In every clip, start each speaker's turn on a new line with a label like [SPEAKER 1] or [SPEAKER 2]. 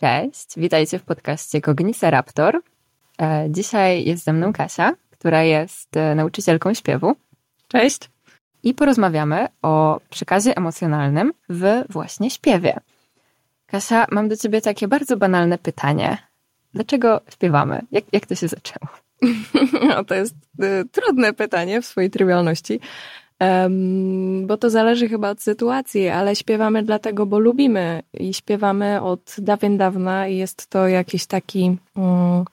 [SPEAKER 1] Cześć, witajcie w podcaście Kognisa Raptor. E, dzisiaj jest ze mną Kasia, która jest e, nauczycielką śpiewu.
[SPEAKER 2] Cześć.
[SPEAKER 1] I porozmawiamy o przekazie emocjonalnym w właśnie śpiewie. Kasia, mam do ciebie takie bardzo banalne pytanie. Dlaczego śpiewamy? Jak, jak to się zaczęło?
[SPEAKER 2] No, to jest y, trudne pytanie w swojej trywialności, bo to zależy chyba od sytuacji, ale śpiewamy dlatego, bo lubimy i śpiewamy od dawien dawna i jest to jakiś taki um,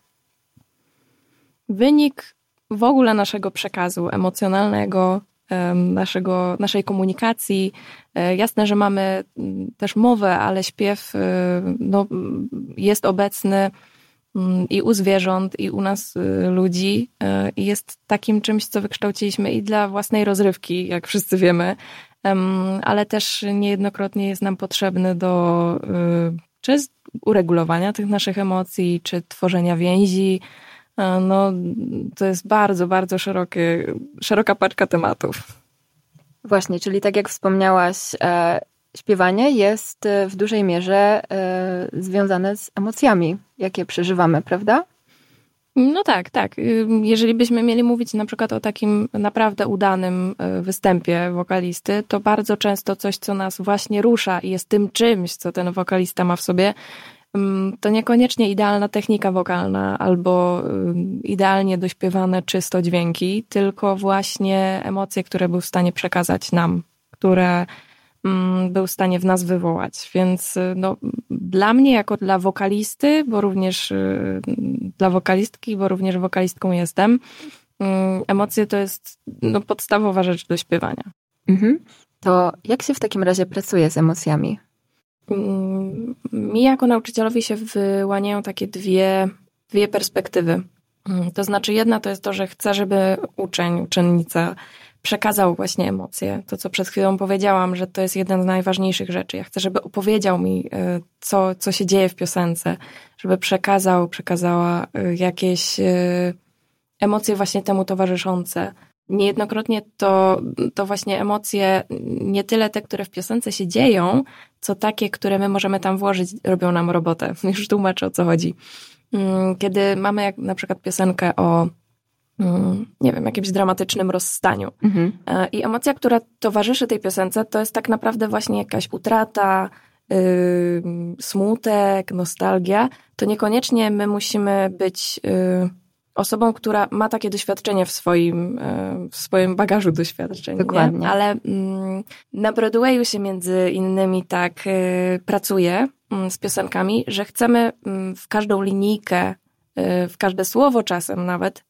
[SPEAKER 2] wynik w ogóle naszego przekazu emocjonalnego, um, naszego, naszej komunikacji. E, jasne, że mamy mm, też mowę, ale śpiew y, no, jest obecny Mm, i u zwierząt, i u nas y, ludzi. Y, I jest takim czymś, co wykształciliśmy i dla własnej rozrywki, jak wszyscy wiemy, ale też niejednokrotnie jest nam potrzebny do y, czy uregulowania tych naszych emocji, czy tworzenia więzi. No, to jest bardzo, bardzo szerokie, szeroka paczka tematów.
[SPEAKER 1] Właśnie, czyli tak jak wspomniałaś, e, śpiewanie jest e, w dużej mierze e, związane z emocjami, jakie przeżywamy, prawda?
[SPEAKER 2] No tak, tak. Jeżeli byśmy mieli mówić na przykład o takim naprawdę udanym e, występie wokalisty, to bardzo często coś, co nas właśnie rusza i jest tym czymś, co ten wokalista ma w sobie, to niekoniecznie idealna technika wokalna albo idealnie dośpiewane czysto dźwięki, tylko właśnie emocje, które był w stanie przekazać nam, które był w stanie w nas wywołać. Więc y, no, dla mnie, jako dla wokalisty, bo również y, dla wokalistki, bo również wokalistką jestem, mm, emocje to jest no, podstawowa rzecz do śpiewania.
[SPEAKER 1] Mhm. To jak się w takim razie pracuje z emocjami?
[SPEAKER 2] Mm, mi jako nauczycielowi się wyłaniają takie dwie, dwie perspektywy. To znaczy, jedna to jest to, że chcę, żeby uczeń, uczennica przekazał właśnie emocje. To, co przed chwilą powiedziałam, że to jest jeden z najważniejszych rzeczy. Ja chcę, żeby opowiedział mi, e, co, co się dzieje w piosence, żeby przekazał, przekazała e, jakieś e, emocje właśnie temu towarzyszące. Niejednokrotnie to, to właśnie emocje, nie tyle te, które w piosence się dzieją, co takie, które my możemy tam włożyć, robią nam robotę. Już tłumaczę o co chodzi. Mm, kiedy mamy jak na przykład piosenkę o nie wiem, jakimś dramatycznym rozstaniu. Mhm. E, I emocja, która towarzyszy tej piosence, to jest tak naprawdę właśnie jakaś utrata, yy, smutek, nostalgia. To niekoniecznie my musimy być yy, osobą, która ma takie doświadczenie w swoim, yy, w swoim bagażu doświadczeń.
[SPEAKER 1] Dokładnie.
[SPEAKER 2] Nie? Ale na Broadwayu się między innymi tak y, pracuje mm, z piosenkami, że chcemy mm, w każdą linijkę, y, w każde słowo czasem nawet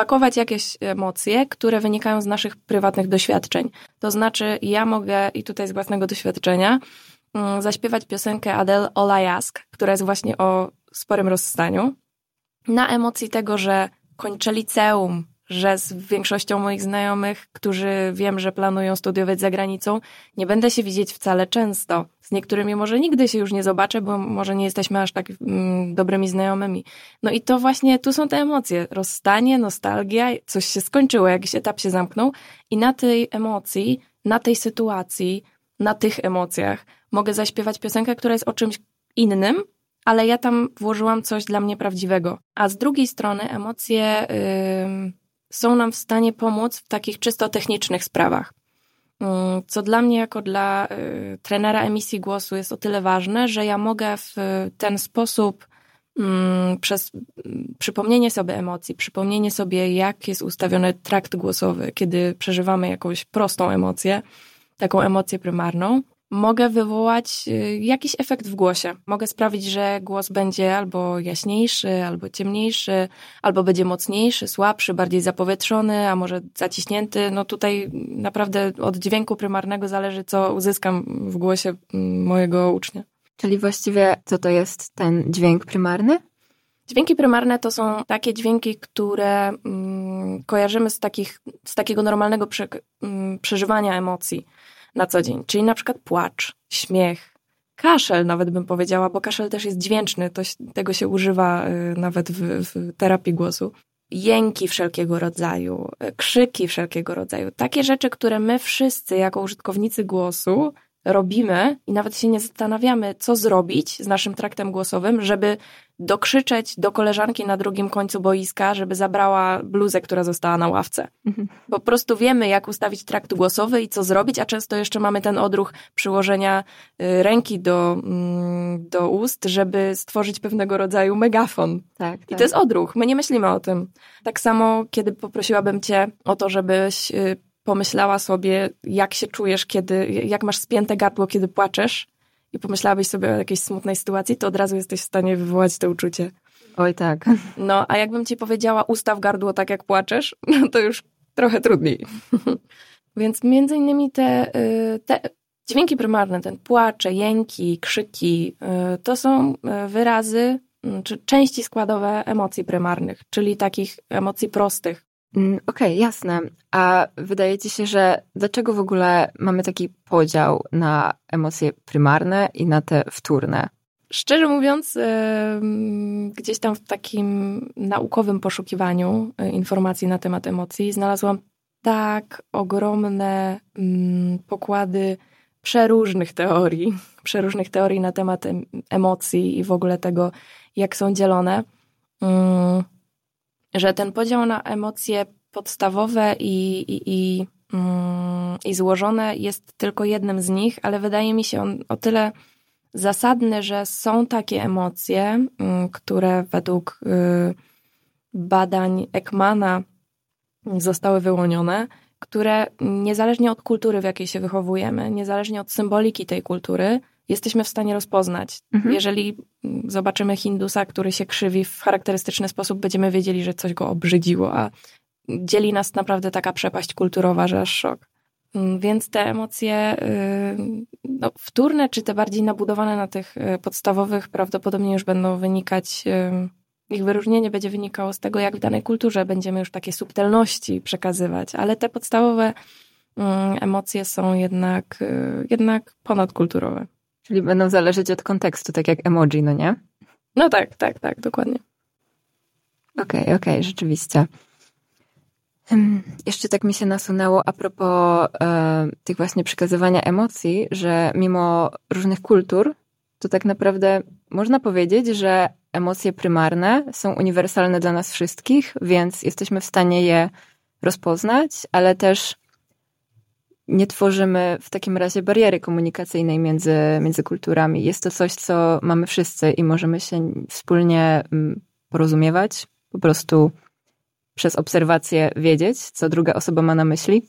[SPEAKER 2] wpakować jakieś emocje, które wynikają z naszych prywatnych doświadczeń. To znaczy, ja mogę, i tutaj z własnego doświadczenia, mm, zaśpiewać piosenkę Adele All I Ask, która jest właśnie o sporym rozstaniu, na emocji tego, że kończę liceum, że z większością moich znajomych, którzy wiem, że planują studiować za granicą, nie będę się widzieć wcale często. Z niektórymi może nigdy się już nie zobaczę, bo może nie jesteśmy aż tak mm, dobrymi znajomymi. No i to właśnie tu są te emocje. Rozstanie, nostalgia, coś się skończyło, jakiś etap się zamknął i na tej emocji, na tej sytuacji, na tych emocjach mogę zaśpiewać piosenkę, która jest o czymś innym, ale ja tam włożyłam coś dla mnie prawdziwego. A z drugiej strony emocje yy, są nam w stanie pomóc w takich czysto technicznych sprawach. Mm, co dla mnie, jako dla y, trenera emisji głosu, jest o tyle ważne, że ja mogę w ten sposób mm, przez mm, przypomnienie sobie emocji, przypomnienie sobie, jak jest ustawiony trakt głosowy, kiedy przeżywamy jakąś prostą emocję, taką emocję prymarną, mogę wywołać y, jakiś efekt w głosie. Mogę sprawić, że głos będzie albo jaśniejszy, albo ciemniejszy, albo będzie mocniejszy, słabszy, bardziej zapowietrzony, a może zaciśnięty. No tutaj naprawdę od dźwięku prymarnego zależy, co uzyskam w głosie mm, mojego ucznia.
[SPEAKER 1] Czyli właściwie co to jest ten dźwięk prymarny?
[SPEAKER 2] Dźwięki prymarne to są takie dźwięki, które mm, kojarzymy z, takich, z takiego normalnego mm, przeżywania emocji na co dzień. Czyli na przykład płacz, śmiech, kaszel nawet bym powiedziała, bo kaszel też jest dźwięczny, to, tego się używa y, nawet w, w terapii głosu. Jęki wszelkiego rodzaju, y, krzyki wszelkiego rodzaju. Takie rzeczy, które my wszyscy jako użytkownicy głosu robimy i nawet się nie zastanawiamy, co zrobić z naszym traktem głosowym, żeby dokrzyczeć do koleżanki na drugim końcu boiska, żeby zabrała bluzę, która została na ławce. Mhm. Po prostu wiemy, jak ustawić trakt głosowy i co zrobić, a często jeszcze mamy ten odruch przyłożenia y, ręki do, mm, do ust, żeby stworzyć pewnego rodzaju megafon. Tak, I tak. to jest odruch. My nie myślimy o tym. Tak samo, kiedy poprosiłabym cię o to, żebyś y, pomyślała sobie, jak się czujesz, kiedy, jak masz spięte gardło, kiedy płaczesz i pomyślałabyś sobie o jakiejś smutnej sytuacji, to od razu jesteś w stanie wywołać to uczucie.
[SPEAKER 1] Oj tak.
[SPEAKER 2] No, a jakbym ci powiedziała, ustaw gardło tak jak płaczesz, no to już trochę trudniej. Więc między innymi te, y, te dźwięki prymarne, ten płacze, jęki, krzyki, y, to są y, wyrazy czy części składowe emocji prymarnych, czyli takich emocji prostych,
[SPEAKER 1] okej, okay, jasne. A wydaje ci się, że dlaczego w ogóle mamy taki podział na emocje prymarne i na te wtórne?
[SPEAKER 2] Szczerze mówiąc, gdzieś tam w takim naukowym poszukiwaniu e, informacji na temat emocji znalazłam tak ogromne mm, pokłady przeróżnych teorii, przeróżnych teorii na temat emocji i w ogóle tego, jak są dzielone mm, że ten podział na emocje podstawowe i, i, i, mm, i złożone jest tylko jednym z nich, ale wydaje mi się on o tyle zasadny, że są takie emocje, mm, które według y, badań Ekmana zostały wyłonione, które niezależnie od kultury, w jakiej się wychowujemy, niezależnie od symboliki tej kultury, jesteśmy w stanie rozpoznać. Mhm. Jeżeli zobaczymy Hindusa, który się krzywi w charakterystyczny sposób, będziemy wiedzieli, że coś go obrzydziło, a dzieli nas naprawdę taka przepaść kulturowa, że aż szok. Mm, więc te emocje y, no, wtórne, czy te bardziej nabudowane na tych y, podstawowych, prawdopodobnie już będą wynikać, y, ich wyróżnienie będzie wynikało z tego, jak w danej kulturze będziemy już takie subtelności przekazywać, ale te podstawowe mm, emocje są jednak, jednak ponadkulturowe.
[SPEAKER 1] Czyli będą zależeć od kontekstu, tak jak emoji, no nie?
[SPEAKER 2] No tak, tak, tak, dokładnie.
[SPEAKER 1] Okej, okay, okej, okay, rzeczywiście. Hmm, jeszcze tak mi się nasunęło a propos e, tych właśnie przekazywania emocji, że mimo różnych kultur, to tak naprawdę można powiedzieć, że emocje prymarne są uniwersalne dla nas wszystkich, więc jesteśmy w stanie je rozpoznać, ale też nie tworzymy w takim razie bariery komunikacyjnej między, między kulturami. Jest to coś, co mamy wszyscy i możemy się wspólnie mm, porozumiewać, po prostu przez obserwację wiedzieć, co druga osoba ma na myśli.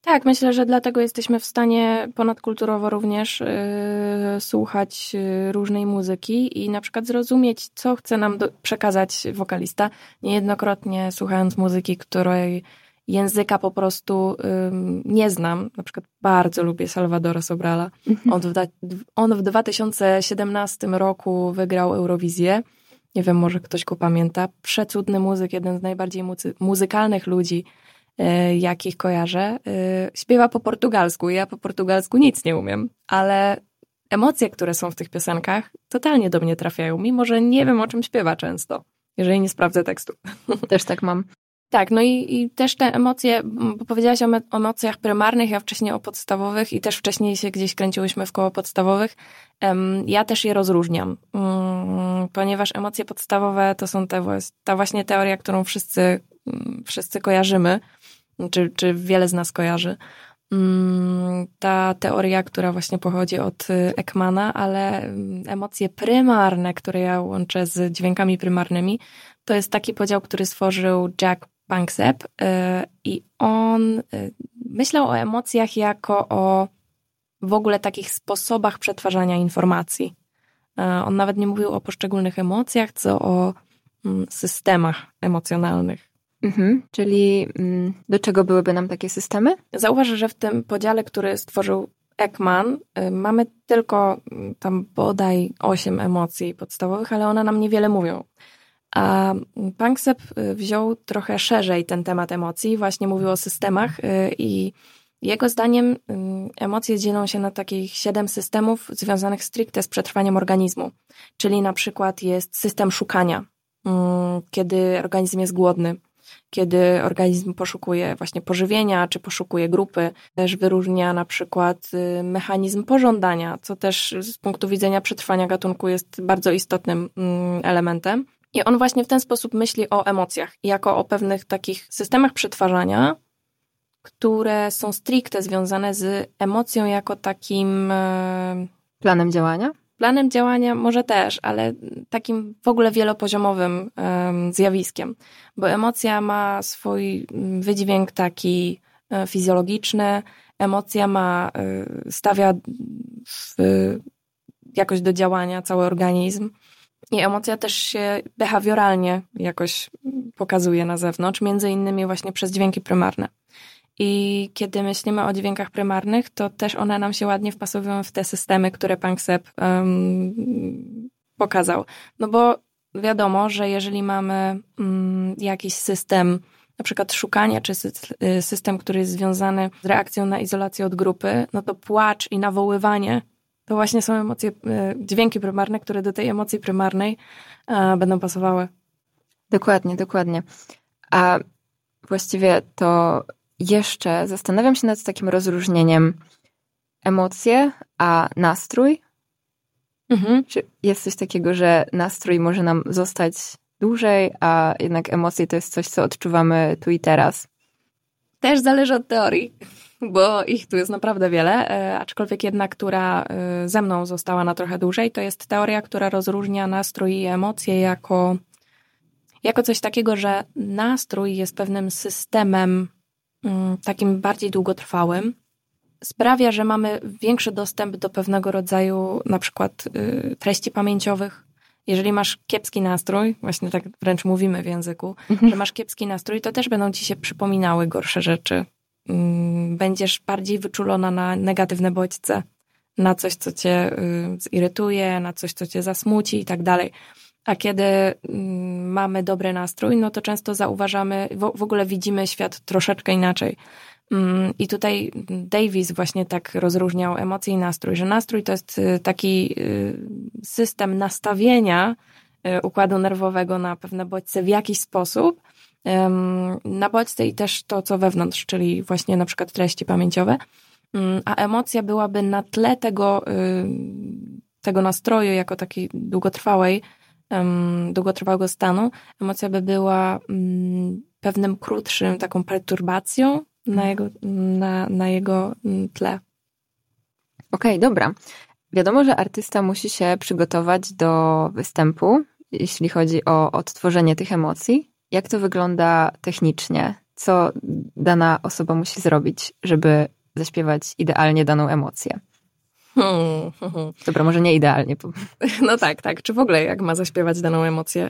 [SPEAKER 2] Tak, myślę, że dlatego jesteśmy w stanie ponadkulturowo również yy, słuchać yy, różnej muzyki i na przykład zrozumieć, co chce nam do, przekazać wokalista. Niejednokrotnie słuchając muzyki, której języka po prostu ym, nie znam. Na przykład bardzo lubię Salvadora Sobrala. Mhm. On, w, on w 2017 roku wygrał Eurowizję. Nie wiem, może ktoś go pamięta. Przecudny muzyk, jeden z najbardziej muzy muzykalnych ludzi, y, jakich kojarzę. Y, śpiewa po portugalsku. Ja po portugalsku nic nie umiem, ale emocje, które są w tych piosenkach, totalnie do mnie trafiają, mimo że nie wiem, o czym śpiewa często, jeżeli nie sprawdzę tekstu.
[SPEAKER 1] Też tak mam.
[SPEAKER 2] Tak, no i, i też te emocje, bo powiedziałaś o, o, emocjach prymarnych, ja wcześniej o podstawowych i też wcześniej się gdzieś kręciłyśmy w koło podstawowych. Ja też je rozróżniam, um, ponieważ emocje podstawowe to są te, ta właśnie teoria, którą wszyscy, um, wszyscy kojarzymy, czy, czy wiele z nas kojarzy. Mm, ta teoria, która właśnie pochodzi od Ekmana, ale emocje prymarne, które ja łączę z dźwiękami prymarnymi, to jest taki podział, który stworzył Jack Panksepp y, i on y, myślał o emocjach jako o w ogóle takich sposobach przetwarzania informacji. Y, on nawet nie mówił o poszczególnych emocjach, co o mm, systemach emocjonalnych.
[SPEAKER 1] Mhm, czyli mm, do czego byłyby nam takie systemy?
[SPEAKER 2] Zauważ, że w tym podziale, który stworzył Ekman, mamy tylko mm, tam bodaj osiem emocji podstawowych, ale one nam niewiele mówią. A Panksepp y, wziął trochę szerzej ten temat emocji, właśnie mówił o systemach y, i jego zdaniem y, emocje dzielą się na takich siedem systemów związanych stricte z przetrwaniem organizmu. Czyli na przykład jest system szukania, kiedy organizm jest głodny. kiedy organizm poszukuje właśnie pożywienia, czy poszukuje grupy. Też wyróżnia na przykład mechanizm pożądania, co też z punktu widzenia przetrwania gatunku jest bardzo istotnym mm, elementem. I on właśnie w ten sposób myśli o emocjach, jako o pewnych takich systemach przetwarzania, które są stricte związane z emocją jako takim e,
[SPEAKER 1] planem działania?
[SPEAKER 2] Planem działania może też, ale takim w ogóle wielopoziomowym zjawiskiem, bo emocja ma swój wydźwięk taki e, fizjologiczny, emocja ma, e, stawia w, jakoś do działania cały organizm. I emocja też się behawioralnie jakoś pokazuje na zewnątrz, między innymi właśnie przez dźwięki prymarne. I kiedy myślimy o dźwiękach prymarnych, to też one nam się ładnie wpasowują w te systemy, które pan Ksep um, pokazał. No bo wiadomo, że jeżeli mamy um, jakiś system, na przykład szukania, czy y, system, który jest związany z reakcją na izolację od grupy, no to płacz i nawoływanie to właśnie są emocje, y, dźwięki prymarne, które do tej emocji prymarnej e, będą pasowały.
[SPEAKER 1] Dokładnie, dokładnie. A właściwie to jeszcze zastanawiam się nad takim rozróżnieniem emocje, a nastrój. Mhm. Czy jest coś takiego, że nastrój może nam zostać dłużej, a jednak emocje to jest coś, co odczuwamy tu i teraz?
[SPEAKER 2] Też zależy od teorii, bo ich tu jest naprawdę wiele, e, aczkolwiek jedna, która e, ze mną została na trochę dłużej, to jest teoria, która rozróżnia nastrój i emocje jako, jako coś takiego, że nastrój jest pewnym systemem Mm, takim bardziej długotrwałym, sprawia, że mamy większy dostęp do pewnego rodzaju na przykład y, treści pamięciowych. Jeżeli masz kiepski nastrój, właśnie tak wręcz mówimy w języku, mhm. że masz kiepski nastrój, to też będą ci się przypominały gorsze rzeczy. Mm, będziesz bardziej wyczulona na negatywne bodźce, na coś, co cię y, zirytuje, na coś, co cię zasmuci i tak dalej. A kiedy mm, mamy dobry nastrój, no to często zauważamy, w ogóle widzimy świat troszeczkę inaczej. Mm, I tutaj Davis właśnie tak rozróżniał emocje i nastrój, że nastrój to jest y, taki y, system nastawienia układu nerwowego na pewne bodźce w jakiś sposób, na bodźce i też to, co wewnątrz, czyli właśnie na przykład treści pamięciowe. Mm, a emocja byłaby na tle tego, tego nastroju, jako takiej długotrwałej, długotrwałego stanu, emocja by była um, pewnym krótszym, taką perturbacją na mhm. jego, na, na jego mm, tle.
[SPEAKER 1] Okej, okay, dobra. Wiadomo, że artysta musi się przygotować do występu, jeśli chodzi o odtworzenie tych emocji. Jak to wygląda technicznie? Co dana osoba musi zrobić, żeby zaśpiewać idealnie daną emocję? Hmm, hmm, hmm. Dobra, może nie idealnie.
[SPEAKER 2] No tak, tak. Czy w ogóle jak ma zaśpiewać daną emocję?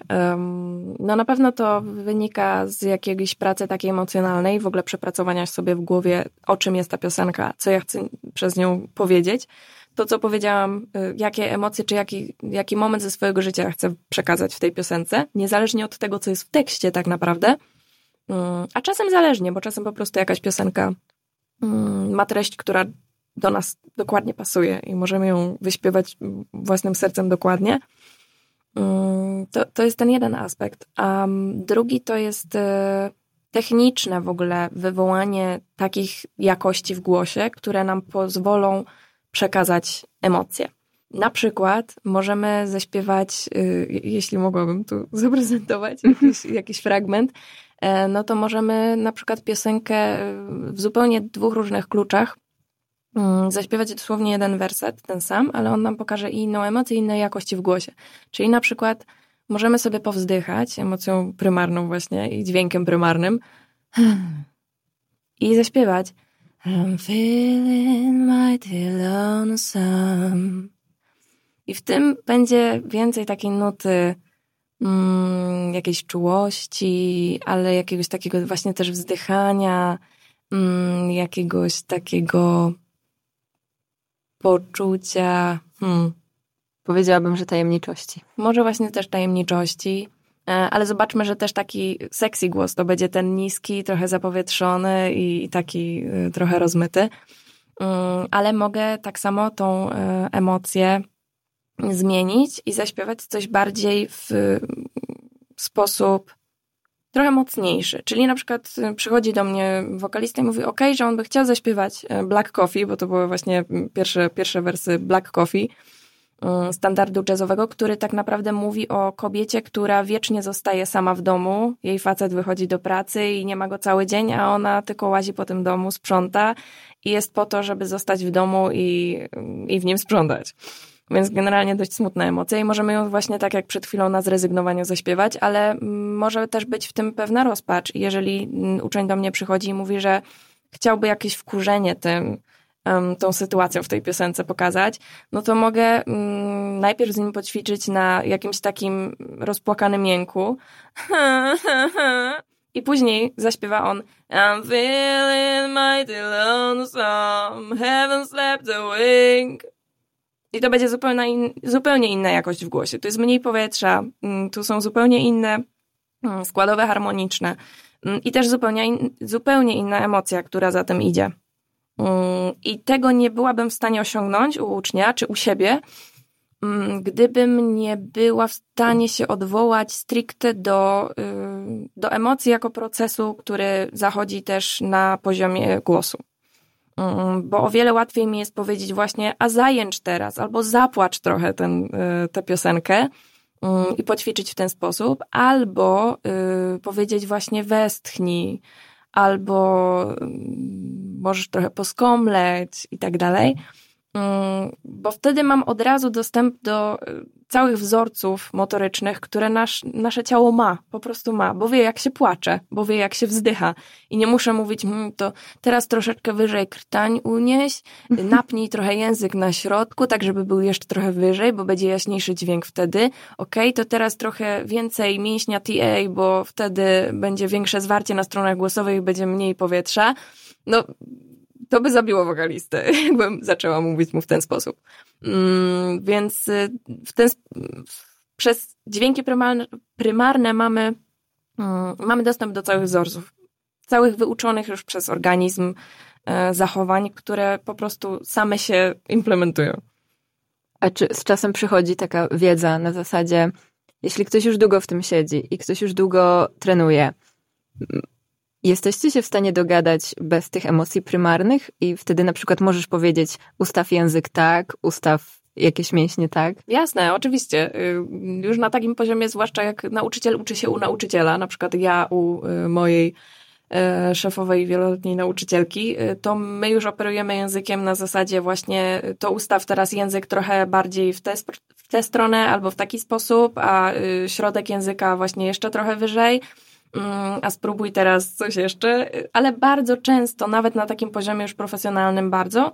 [SPEAKER 2] no na pewno to wynika z jakiejś pracy takiej emocjonalnej, w ogóle przepracowania sobie w głowie, o czym jest ta piosenka, co ja chcę przez nią powiedzieć. To, co powiedziałam, y, jakie emocje, czy jaki, jaki moment ze swojego życia chcę przekazać w tej piosence, niezależnie od tego, co jest w tekście tak naprawdę. A czasem zależnie, bo czasem po prostu jakaś piosenka ma treść, która do nas dokładnie pasuje i możemy ją wyśpiewać własnym sercem dokładnie. Mm, to, to jest ten jeden aspekt. A drugi to jest e, techniczne w ogóle wywołanie takich jakości w głosie, które nam pozwolą przekazać emocje. Na przykład możemy zaśpiewać, e, jeśli mogłabym tu zaprezentować jakiś, jakiś fragment, e, no to możemy na przykład piosenkę w zupełnie dwóch różnych kluczach Mm, zaśpiewać dosłownie jeden werset, ten sam, ale on nam pokaże inną emocję, innej jakości w głosie. Czyli na przykład możemy sobie powzdychać emocją prymarną właśnie i dźwiękiem prymarnym i zaśpiewać I'm feeling mighty lonesome. I w tym będzie więcej takiej nuty mm, jakiejś czułości, ale jakiegoś takiego właśnie też wzdychania, mm, jakiegoś takiego poczucia, hmm,
[SPEAKER 1] powiedziałabym, że tajemniczości.
[SPEAKER 2] Może właśnie też tajemniczości, ale zobaczmy, że też taki sexy głos to będzie ten niski, trochę zapowietrzony i taki e, trochę rozmyty. Mm, ale mogę tak samo tą e, emocję zmienić i zaśpiewać coś bardziej w sposób trochę mocniejszy. Czyli na przykład przychodzi do mnie wokalista i mówi, ok, że on by chciał zaśpiewać Black Coffee, bo to były właśnie pierwsze, pierwsze wersy Black Coffee, standardu jazzowego, który tak naprawdę mówi o kobiecie, która wiecznie zostaje sama w domu. Jej facet wychodzi do pracy i nie ma go cały dzień, a ona tylko łazi po tym domu, sprząta i jest po to, żeby zostać w domu i, i w nim sprzątać. Więc generalnie dość smutna emocja i możemy ją właśnie tak jak przed chwilą na zrezygnowaniu zaśpiewać, ale mm, może też być w tym pewna rozpacz. Jeżeli mm, uczeń do mnie przychodzi i mówi, że chciałby jakieś wkurzenie tym, um, tą sytuacją w tej piosence pokazać, no to mogę um, najpierw z nim poćwiczyć na jakimś takim rozpłakanym jęku. I później zaśpiewa on I'm feeling mighty lonesome, haven't slept a wink. I to będzie zupełnie, in, zupełnie inna jakość w głosie. Tu jest mniej powietrza, mm, tu są zupełnie inne mm, składowe harmoniczne i też zupełnie, in, zupełnie inna emocja, która za tym idzie. I tego nie byłabym w stanie osiągnąć u ucznia czy u siebie, gdybym nie była w stanie się odwołać stricte do, y, do emocji jako procesu, który zachodzi też na poziomie głosu. Mm, bo o wiele łatwiej mi jest powiedzieć właśnie, a zajęcz teraz, albo zapłacz trochę y, tę piosenkę mm, i poćwiczyć w ten sposób, albo y, powiedzieć właśnie westchnij, albo mm, możesz trochę poskomleć i tak dalej. Mm, bo wtedy mam od razu dostęp do y, całych wzorców motorycznych, które nasz, nasze ciało ma, po prostu ma, bo wie jak się płacze, bo wie jak się wzdycha. I nie muszę mówić, hmm, to teraz troszeczkę wyżej krtań unieś, napnij trochę język na środku, tak żeby był jeszcze trochę wyżej, bo będzie jaśniejszy dźwięk wtedy, ok, to teraz trochę więcej mięśnia TA, bo wtedy będzie większe zwarcie na stronach głosowych i będzie mniej powietrza, no to by zabiło wokalistę, jakbym zaczęła mówić mu w ten sposób. Mm, więc y, w ten, przez dźwięki prymarne, prymarne mamy, mm, mamy dostęp do całych wzorców, całych wyuczonych już przez organizm e, zachowań, które po prostu same się implementują.
[SPEAKER 1] A czy z czasem przychodzi taka wiedza na zasadzie, jeśli ktoś już długo w tym siedzi i ktoś już długo trenuje, Jesteście się w stanie dogadać bez tych emocji prymarnych i wtedy na przykład możesz powiedzieć ustaw język tak, ustaw jakieś mięśnie tak?
[SPEAKER 2] Jasne, oczywiście. Y, już na takim poziomie, zwłaszcza jak nauczyciel uczy się u nauczyciela, na przykład ja u y, mojej y, szefowej wieloletniej nauczycielki, to my już operujemy językiem na zasadzie właśnie to ustaw teraz język trochę bardziej w tę, w tę stronę albo w taki sposób, a środek języka właśnie jeszcze trochę wyżej a spróbuj teraz coś jeszcze, ale bardzo często, nawet na takim poziomie już profesjonalnym bardzo,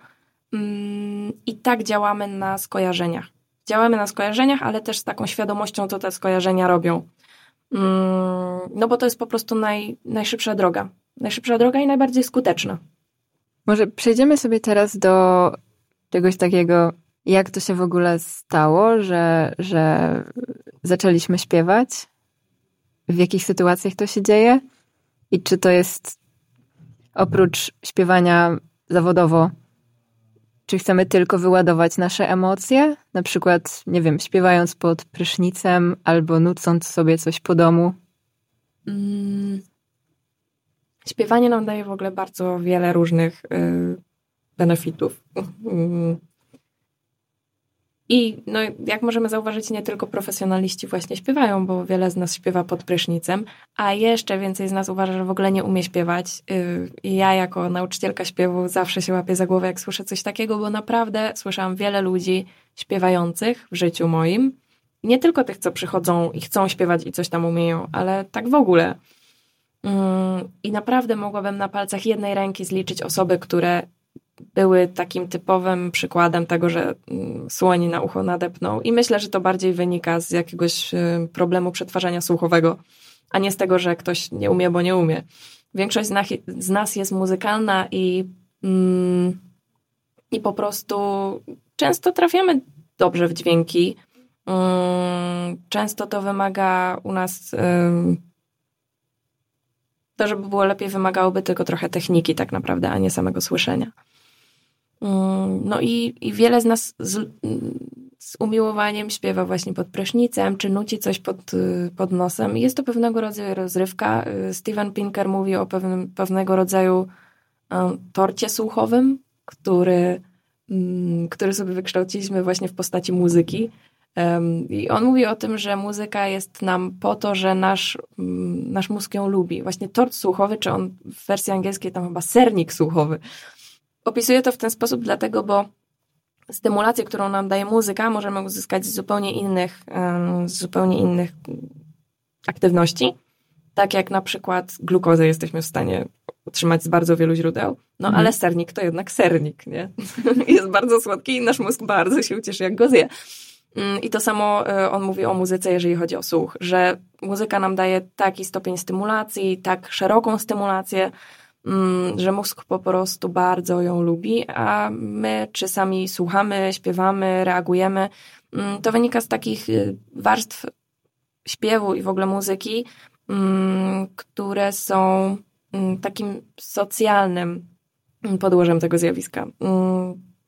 [SPEAKER 2] mm, i tak działamy na skojarzeniach. Działamy na skojarzeniach, ale też z taką świadomością, co te skojarzenia robią. Mm, no bo to jest po prostu naj, najszybsza droga. Najszybsza droga i najbardziej skuteczna.
[SPEAKER 1] Może przejdziemy sobie teraz do czegoś takiego, jak to się w ogóle stało, że, że zaczęliśmy śpiewać, w jakich sytuacjach to się dzieje i czy to jest oprócz śpiewania zawodowo, czy chcemy tylko wyładować nasze emocje, na przykład, nie wiem, śpiewając pod prysznicem albo nucąc sobie coś po domu? Mm.
[SPEAKER 2] Śpiewanie nam daje w ogóle bardzo wiele różnych y, benefitów. Mm. I no, jak możemy zauważyć, nie tylko profesjonaliści właśnie śpiewają, bo wiele z nas śpiewa pod prysznicem, a jeszcze więcej z nas uważa, że w ogóle nie umie śpiewać. Y, I ja jako nauczycielka śpiewu zawsze się łapię za głowę, jak słyszę coś takiego, bo naprawdę słyszałam wiele ludzi śpiewających w życiu moim. Nie tylko tych, co przychodzą i chcą śpiewać i coś tam umieją, ale tak w ogóle. Mm, I naprawdę mogłabym na palcach jednej ręki zliczyć osoby, które były takim typowym przykładem tego, że mm, słoni na ucho nadepnął. I myślę, że to bardziej wynika z jakiegoś y, problemu przetwarzania słuchowego, a nie z tego, że ktoś nie umie, bo nie umie. Większość z nas jest muzykalna i, mm, i po prostu często trafiamy dobrze w dźwięki. Mm, często to wymaga u nas. To, żeby było lepiej, wymagałoby tylko trochę techniki, tak naprawdę, a nie samego słyszenia. Mm, no i, i wiele z nas z, z umiłowaniem śpiewa właśnie pod prysznicem, czy nuci coś pod, y, pod nosem. Jest to pewnego rodzaju rozrywka. Y, Steven Pinker mówi o pewnym, pewnego rodzaju torcie słuchowym, który, um, który sobie wykształciliśmy właśnie w postaci muzyki. I on mówi o tym, że muzyka jest nam po to, że nasz, um, nasz mózg ją lubi. Właśnie tort słuchowy, czy on w wersji angielskiej tam chyba sernik słuchowy. Opisuje to w ten sposób dlatego, bo stymulację, którą nam daje muzyka, możemy uzyskać z zupełnie innych, z zupełnie innych aktywności. Tak jak na przykład glukozę jesteśmy w stanie utrzymać z bardzo wielu źródeł. No mhm. ale sernik to jednak sernik, nie? Jest bardzo słodki i nasz mózg bardzo się ucieszy, jak go zje. Mm, I to samo e, on mówi o muzyce, jeżeli chodzi o słuch, że muzyka nam daje taki stopień stymulacji, tak szeroką stymulację, że mózg po prostu bardzo ją lubi, a my czasami słuchamy, śpiewamy, reagujemy. Mm, to wynika z takich y, warstw śpiewu i w ogóle muzyki, mm, które są takim socjalnym podłożem tego zjawiska.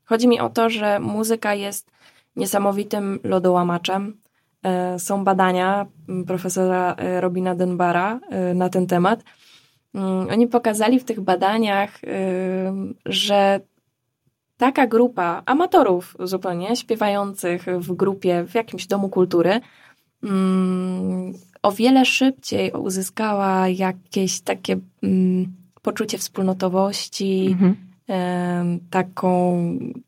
[SPEAKER 2] Chodzi mi o to, że muzyka jest niesamowitym lodołamaczem. E, są badania profesora e, Robina Denbara e, na ten temat Mm, oni pokazali w tych badaniach, że taka grupa amatorów zupełnie, śpiewających w grupie w jakimś domu kultury, mm, o wiele szybciej uzyskała jakieś takie mm, poczucie wspólnotowości, mhm. taką,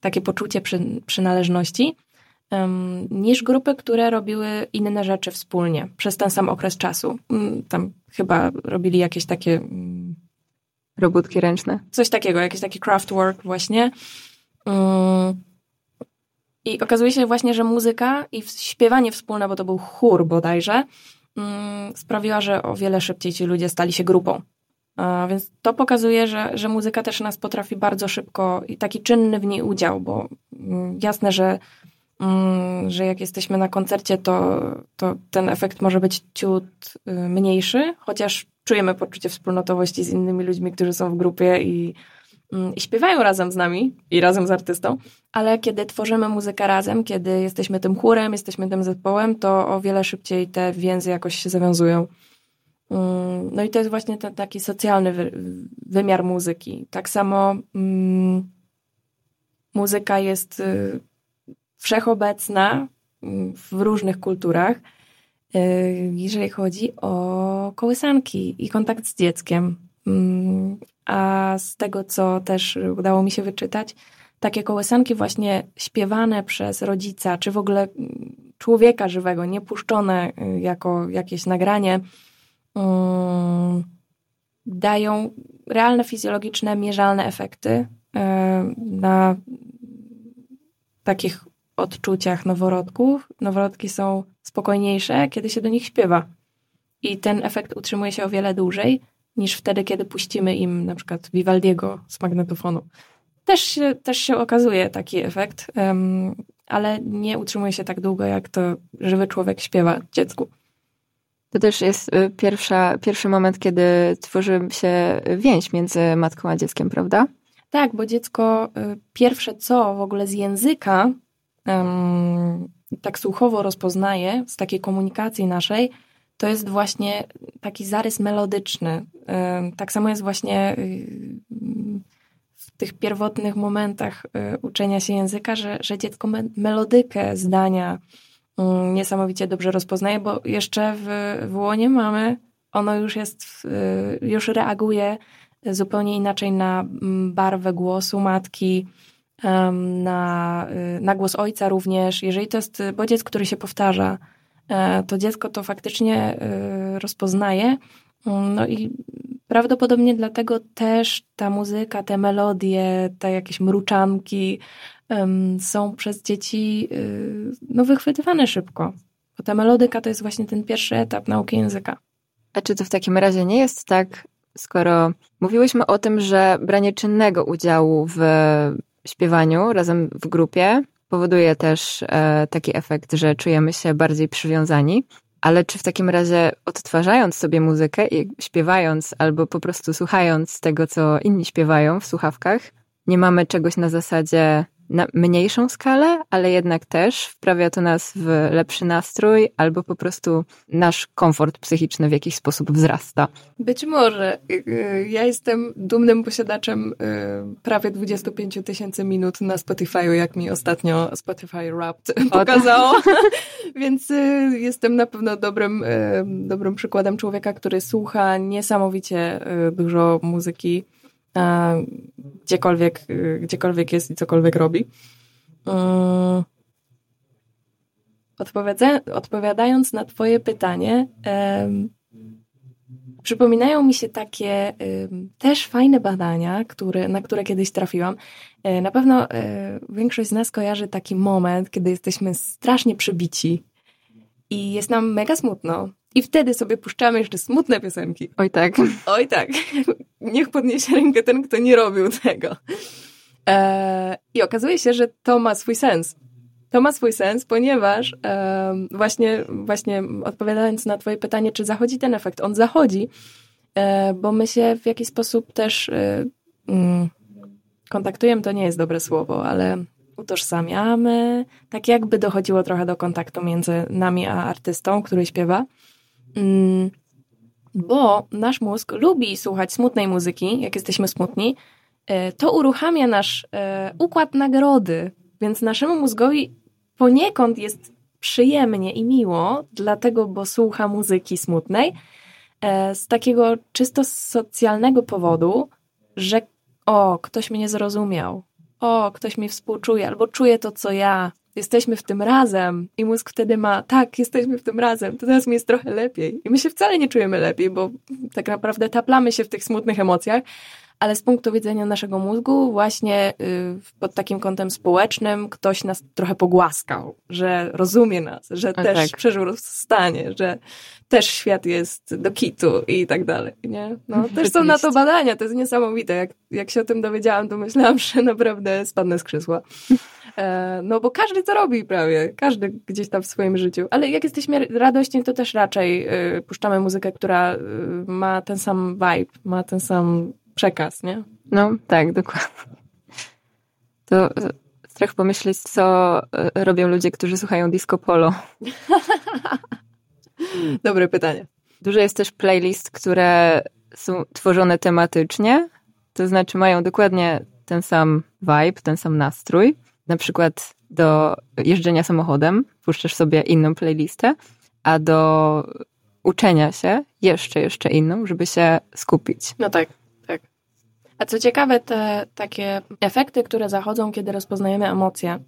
[SPEAKER 2] takie poczucie przy, przynależności, niż grupy, które robiły inne rzeczy wspólnie przez ten sam okres czasu. Tam chyba robili jakieś takie... Mm,
[SPEAKER 1] Robótki ręczne.
[SPEAKER 2] Coś takiego, jakieś takie craft work właśnie. Mm. I okazuje się właśnie, że muzyka i śpiewanie wspólne, bo to był chór bodajże, mm, sprawiła, że o wiele szybciej ci ludzie stali się grupą. Więc to pokazuje, że, że muzyka też nas potrafi bardzo szybko i taki czynny w niej udział, bo jasne, że Mm, że jak jesteśmy na koncercie, to, to ten efekt może być ciut y, mniejszy, chociaż czujemy poczucie wspólnotowości z innymi ludźmi, którzy są w grupie i, mm, i śpiewają razem z nami i razem z artystą, ale kiedy tworzymy muzykę razem, kiedy jesteśmy tym chórem, jesteśmy tym zespołem, to o wiele szybciej te więzy jakoś się zawiązują. Mm, no i to jest właśnie ten taki socjalny wymiar muzyki. Tak samo muzyka jest y, wszechobecna mm, w różnych kulturach, y, jeżeli chodzi o kołysanki i kontakt z dzieckiem. Mm, a z tego, co też udało mi się wyczytać, takie kołysanki właśnie śpiewane przez rodzica, czy w ogóle mm, człowieka żywego, nie puszczone y, jako jakieś nagranie, dają realne fizjologiczne, mierzalne efekty y, na takich odczuciach noworodków. Noworodki są spokojniejsze, kiedy się do nich śpiewa. I ten efekt utrzymuje się o wiele dłużej niż wtedy, kiedy puścimy im na przykład Vivaldiego z magnetofonu. Też się, też się okazuje taki efekt, um, ale nie utrzymuje się tak długo, jak to żywy człowiek śpiewa dziecku.
[SPEAKER 1] To też jest y, pierwsza, pierwszy moment, kiedy tworzy się więź między matką a dzieckiem, prawda?
[SPEAKER 2] Tak, bo dziecko y, pierwsze co w ogóle z języka tak słuchowo rozpoznaje z takiej komunikacji naszej, to jest właśnie taki zarys melodyczny. Tak samo jest właśnie y, w tych pierwotnych momentach y, uczenia się języka, że, że dziecko melodykę zdania mm, niesamowicie dobrze rozpoznaje, bo jeszcze w, w łonie mamy, ono już jest, y, już reaguje zupełnie inaczej na mm, barwę głosu matki, na, y, na głos ojca również. Jeżeli to jest bodziec, który się powtarza, e, to dziecko to faktycznie y, rozpoznaje. Mm, no i prawdopodobnie dlatego też ta muzyka, te melodie, te jakieś mruczanki są przez dzieci y, no, wychwytywane szybko. Bo ta melodyka to jest właśnie ten pierwszy etap nauki języka.
[SPEAKER 1] A czy to w takim razie nie jest tak, skoro mówiłyśmy o tym, że branie czynnego udziału w śpiewaniu razem w grupie powoduje też e, taki efekt, że czujemy się bardziej przywiązani. Ale czy w takim razie odtwarzając sobie muzykę i śpiewając albo po prostu słuchając tego, co inni śpiewają w słuchawkach, nie mamy czegoś na zasadzie na mniejszą skalę, ale jednak też wprawia to nas w lepszy nastrój albo po prostu nasz komfort psychiczny w jakiś sposób wzrasta.
[SPEAKER 2] Być może. Y, y, ja jestem dumnym posiadaczem y, prawie 25 tysięcy minut na Spotify'u, jak mi ostatnio Spotify Wrapped pokazało. Więc jestem na pewno dobrym, dobrym przykładem człowieka, który słucha niesamowicie dużo muzyki gdziekolwiek, gdziekolwiek jest i cokolwiek robi. Mm. odpowiadając na Twoje pytanie, przypominają mi się takie też fajne badania, które, na które kiedyś trafiłam. E, na pewno e, większość z nas kojarzy taki moment, kiedy jesteśmy strasznie przybici i jest nam mega smutno. I wtedy sobie puszczamy jeszcze smutne piosenki.
[SPEAKER 1] Oj tak.
[SPEAKER 2] Oj tak. Niech podniesie rękę ten, kto nie robił tego. Eee, I okazuje się, że to ma swój sens. To ma swój sens, ponieważ e, właśnie, właśnie odpowiadając na Twoje pytanie, czy zachodzi ten efekt, on zachodzi, e, bo my się w jakiś sposób też e, mm, kontaktujemy, to nie jest dobre słowo, ale utożsamiamy, tak jakby dochodziło trochę do kontaktu między nami a artystą, który śpiewa. Mm, bo nasz mózg lubi słuchać smutnej muzyki, jak jesteśmy smutni, e, to uruchamia nasz e, układ nagrody, więc naszemu mózgowi poniekąd jest przyjemnie i miło, dlatego, bo słucha muzyki smutnej, e, z takiego czysto socjalnego powodu, że o, ktoś mnie nie zrozumiał, o, ktoś mi współczuje, albo czuje to, co ja, jesteśmy w tym razem i mózg wtedy ma, tak, jesteśmy w tym razem, to teraz mi jest trochę lepiej. I my się wcale nie czujemy lepiej, bo tak naprawdę taplamy się w tych smutnych emocjach, ale z punktu widzenia naszego mózgu, właśnie y, pod takim kątem społecznym, ktoś nas trochę pogłaskał, że rozumie nas, że A też tak. przeżył rozstanie, że też świat jest do kitu i tak dalej, nie? No, też są na to badania, to jest niesamowite. Jak, jak się o tym dowiedziałam, to myślałam, że naprawdę spadnę z krzesła. E, no bo każdy to robi prawie, każdy gdzieś tam w swoim życiu. Ale jak jesteśmy radośni, to też raczej y, puszczamy muzykę, która y, ma ten sam vibe, ma ten sam przekaz, nie?
[SPEAKER 1] No, tak, dokładnie. To strach pomyśleć, co robią ludzie, którzy słuchają disco polo.
[SPEAKER 2] Dobre pytanie.
[SPEAKER 1] Dużo jest też playlist, które są tworzone tematycznie, to znaczy mają dokładnie ten sam vibe, ten sam nastrój. Na przykład do jeżdżenia samochodem puszczasz sobie inną playlistę, a do uczenia się jeszcze, jeszcze inną, żeby się skupić.
[SPEAKER 2] No tak. A co ciekawe, te takie efekty, które zachodzą, kiedy rozpoznajemy emocje,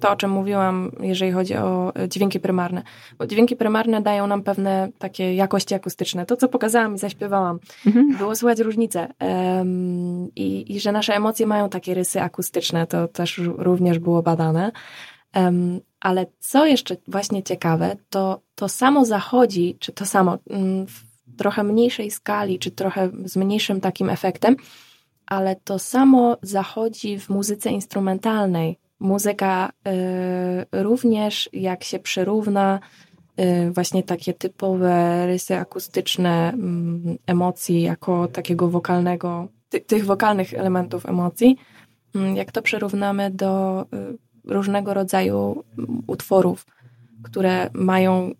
[SPEAKER 2] to o czym mówiłam, jeżeli chodzi o dźwięki prymarne. Bo dźwięki prymarne dają nam pewne takie jakości akustyczne. To, co pokazałam i zaśpiewałam, mhm. było słychać różnice. Um, i, I że nasze emocje mają takie rysy akustyczne, to też również było badane. Um, ale co jeszcze właśnie ciekawe, to to samo zachodzi, czy to samo mm, w trochę mniejszej skali, czy trochę z mniejszym takim efektem, ale to samo zachodzi w muzyce instrumentalnej. Muzyka y, również, jak się przyrówna y, właśnie takie typowe rysy akustyczne y, emocji, jako takiego wokalnego, ty, tych wokalnych elementów emocji, mm, jak to przyrównamy do y, różnego rodzaju utworów, które mają,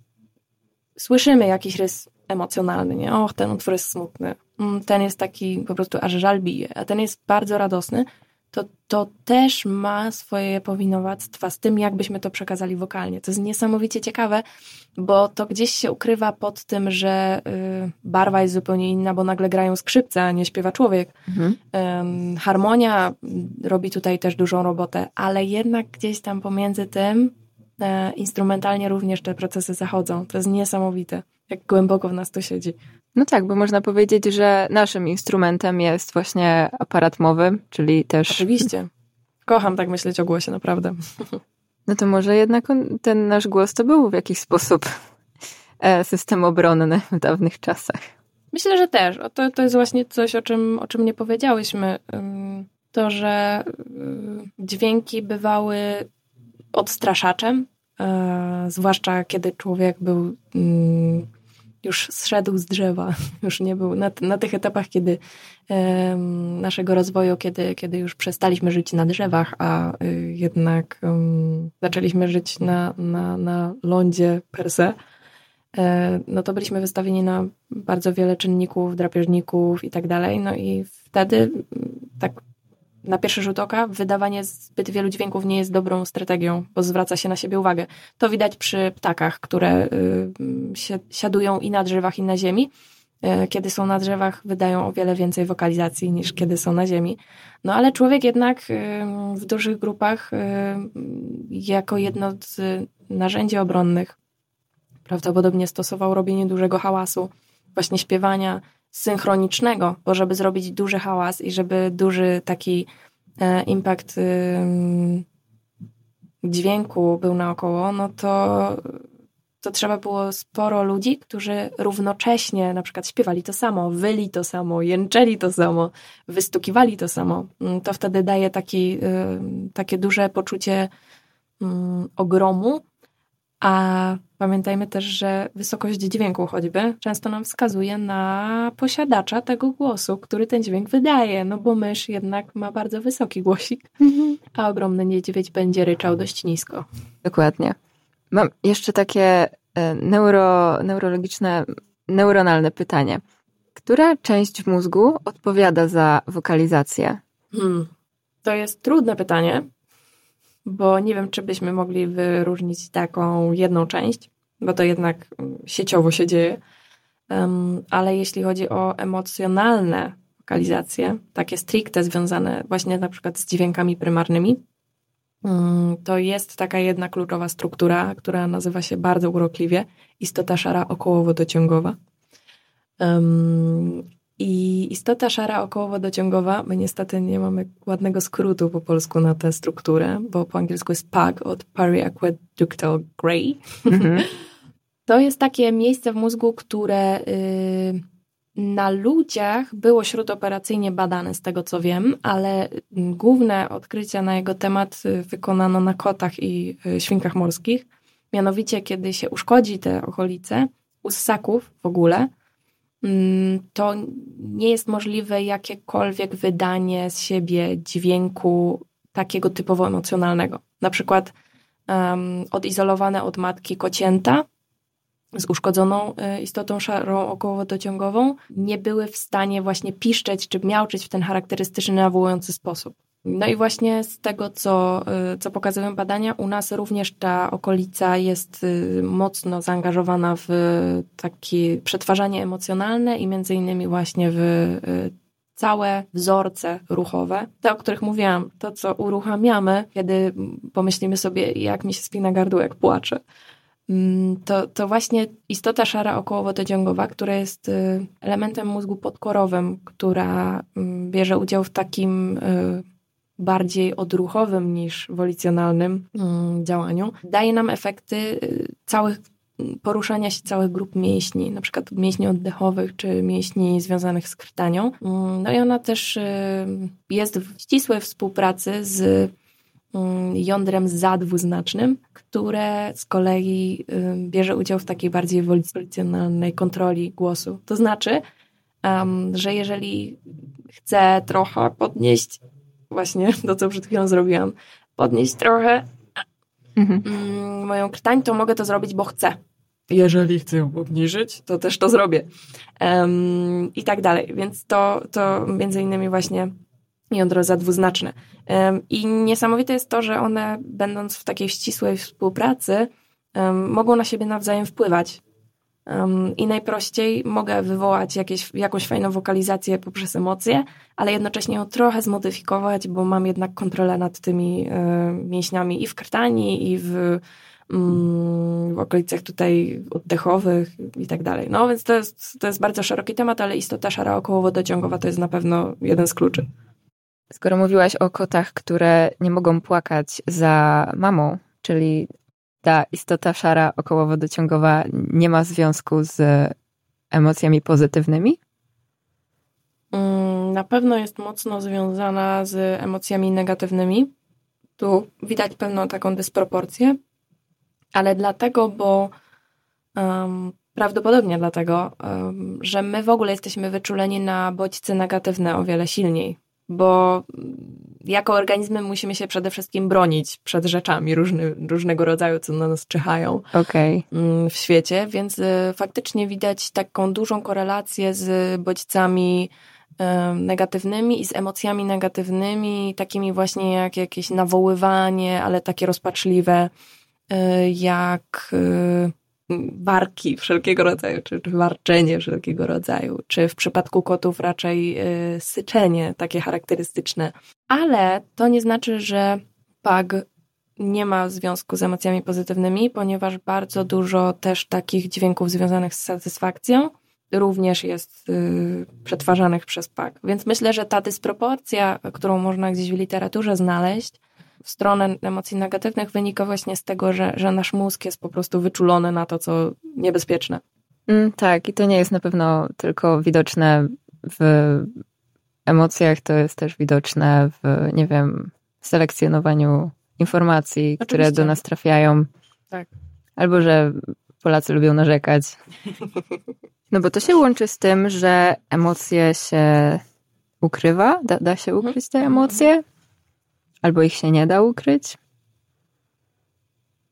[SPEAKER 2] słyszymy jakiś rys emocjonalny, nie? Och, ten utwór jest smutny, mm, ten jest taki po prostu aż żal bije, a ten jest bardzo radosny, to, to też ma swoje powinowactwa z tym, jakbyśmy to przekazali wokalnie. To jest niesamowicie ciekawe, bo to gdzieś się ukrywa pod tym, że y, barwa jest zupełnie inna, bo nagle grają skrzypce, a nie śpiewa człowiek. Mhm. Y, harmonia robi tutaj też dużą robotę, ale jednak gdzieś tam pomiędzy tym instrumentalnie również te procesy zachodzą. To jest niesamowite jak głęboko w nas to siedzi.
[SPEAKER 1] No tak, bo można powiedzieć, że naszym instrumentem jest właśnie aparat mowy, czyli też.
[SPEAKER 2] Oczywiście. Kocham tak myśleć o głosie, naprawdę.
[SPEAKER 1] No to może jednak on, ten nasz głos to był w jakiś sposób e, system obronny w dawnych czasach.
[SPEAKER 2] Myślę, że też. To, to jest właśnie coś, o czym, o czym nie powiedziałyśmy. To, że dźwięki bywały odstraszaczem, e, zwłaszcza kiedy człowiek był już zszedł z drzewa, już nie był na, na tych etapach, kiedy naszego rozwoju, kiedy, kiedy już przestaliśmy żyć na drzewach, a y, jednak zaczęliśmy żyć na, na, na lądzie per se, e, no to byliśmy wystawieni na bardzo wiele czynników, drapieżników i tak dalej. No i wtedy tak na pierwszy rzut oka wydawanie zbyt wielu dźwięków nie jest dobrą strategią, bo zwraca się na siebie uwagę. To widać przy ptakach, które y, siadują i na drzewach, i na ziemi. Y, kiedy są na drzewach, wydają o wiele więcej wokalizacji niż kiedy są na ziemi. No ale człowiek jednak y, w dużych grupach, jako jedno z narzędzi obronnych, prawdopodobnie stosował robienie dużego hałasu, właśnie śpiewania, synchronicznego, bo żeby zrobić duży hałas i żeby duży taki e, impact dźwięku był naokoło, no to, to trzeba było sporo ludzi, którzy równocześnie na przykład śpiewali to samo, wyli to samo, jęczeli to samo, wystukiwali to samo. Mm, to wtedy daje taki, takie duże poczucie ogromu, a Pamiętajmy też, że wysokość dźwięku choćby często nam wskazuje na posiadacza tego głosu, który ten dźwięk wydaje, no bo mysz jednak ma bardzo wysoki głosik, mhm. a ogromny niedźwiedź będzie ryczał dość nisko.
[SPEAKER 1] Dokładnie. Mam jeszcze takie e, neuro, neurologiczne, neuronalne pytanie. Która część mózgu odpowiada za wokalizację? Hmm.
[SPEAKER 2] To jest trudne pytanie, bo nie wiem, czy byśmy mogli wyróżnić taką jedną część, bo to jednak sieciowo się dzieje. Ale jeśli chodzi o emocjonalne lokalizacje, takie stricte związane właśnie na przykład z dźwiękami prymarnymi, um, to jest taka jedna kluczowa struktura, która nazywa się bardzo urokliwie istota szara okołowodociągowa. Um, i istota szara okołowodociągowa, my niestety nie mamy ładnego skrótu po polsku na tę strukturę, bo po angielsku jest PAG od Aqueductal Gray. Mm-hmm. To jest takie miejsce w mózgu, które y, na ludziach było śródoperacyjnie badane, z tego co wiem, ale główne odkrycia na jego temat y, wykonano na kotach i y, świnkach morskich. Mianowicie, kiedy się uszkodzi te okolice, u ssaków w ogóle, to nie jest możliwe jakiekolwiek wydanie z siebie dźwięku takiego typowo emocjonalnego. Na przykład um, odizolowane od matki kocięta z uszkodzoną e, istotą szarą okołowodociągową nie były w stanie właśnie piszczeć czy miauczyć w ten charakterystyczny, nawołujący sposób. No i właśnie z tego, co, y, co pokazują badania, u nas również ta okolica jest y, mocno zaangażowana w takie przetwarzanie emocjonalne i między innymi właśnie w y, całe wzorce ruchowe, te, o których mówiłam, to, co uruchamiamy, kiedy pomyślimy sobie, jak mi się spina gardło, jak płaczę. Mm, to, to właśnie istota szara okołowodociągowa, która jest elementem mózgu podkorowym, która mm, bierze udział w takim bardziej odruchowym niż wolicjonalnym mm, działaniu, daje nam efekty y, całych poruszania się całych grup mięśni, na przykład mięśni oddechowych czy mięśni związanych z krtanią. Mm, no i ona też y, jest w ścisłej współpracy z mm, jądrem zadwuznacznym, które z kolei y, bierze udział w takiej bardziej wolicjonalnej kontroli głosu. To znaczy, że jeżeli chcę trochę podnieść właśnie to, co przed chwilą zrobiłam, podnieść trochę mhm. Mm, moją krtań, to mogę to zrobić, bo chcę. Jeżeli chcę ją obniżyć, to też to zrobię. Um, I tak dalej. Więc to, to między innymi właśnie jądro zadwuznaczne. Um, I niesamowite jest to, że one, będąc w takiej ścisłej współpracy, um, mogą na siebie nawzajem wpływać. Um, I najprościej mogę wywołać jakieś, jakąś fajną wokalizację poprzez emocje, ale jednocześnie ją trochę zmodyfikować, bo mam jednak kontrolę nad tymi y, mięśniami i w krtani, i w, y, w okolicach tutaj oddechowych i tak dalej. No więc to jest, to jest bardzo szeroki temat, ale istota szara okołowodociągowa to jest na pewno jeden z kluczy.
[SPEAKER 1] Skoro mówiłaś o kotach, które nie mogą płakać za mamą, czyli ta istota szara okołowodociągowa nie ma związku z emocjami pozytywnymi?
[SPEAKER 2] Mm, na pewno jest mocno związana z emocjami negatywnymi. Tu widać pewną taką dysproporcję, ale dlatego, bo um, Prawdopodobnie dlatego, że my w ogóle jesteśmy wyczuleni na bodźce negatywne o wiele silniej, bo jako organizmy musimy się przede wszystkim bronić przed rzeczami różny, różnego rodzaju, co na nas czyhają
[SPEAKER 1] okay.
[SPEAKER 2] w świecie, więc y, faktycznie widać taką dużą korelację z bodźcami negatywnymi i z emocjami negatywnymi, takimi właśnie jak jakieś nawoływanie, ale takie rozpaczliwe, y, jak y, warki wszelkiego rodzaju, czy, warczenie wszelkiego rodzaju, czy w przypadku kotów raczej y, syczenie takie charakterystyczne. Ale to nie znaczy, że pag nie ma związku z emocjami pozytywnymi, ponieważ bardzo dużo też takich dźwięków związanych z satysfakcją również jest y, przetwarzanych przez pag. Więc myślę, że ta dysproporcja, którą można gdzieś w literaturze znaleźć, w stronę emocji negatywnych wynika właśnie z tego, że, że nasz mózg jest po prostu wyczulony na to, co niebezpieczne.
[SPEAKER 1] Mm, tak, i to nie jest na pewno tylko widoczne w emocjach, to jest też widoczne w, nie wiem, selekcjonowaniu informacji, Oczywiście. które do nas trafiają.
[SPEAKER 2] Tak.
[SPEAKER 1] Albo, że Polacy lubią narzekać. No bo to się łączy z tym, że emocje się ukrywa, da, da się ukryć te emocje, albo ich się nie da ukryć.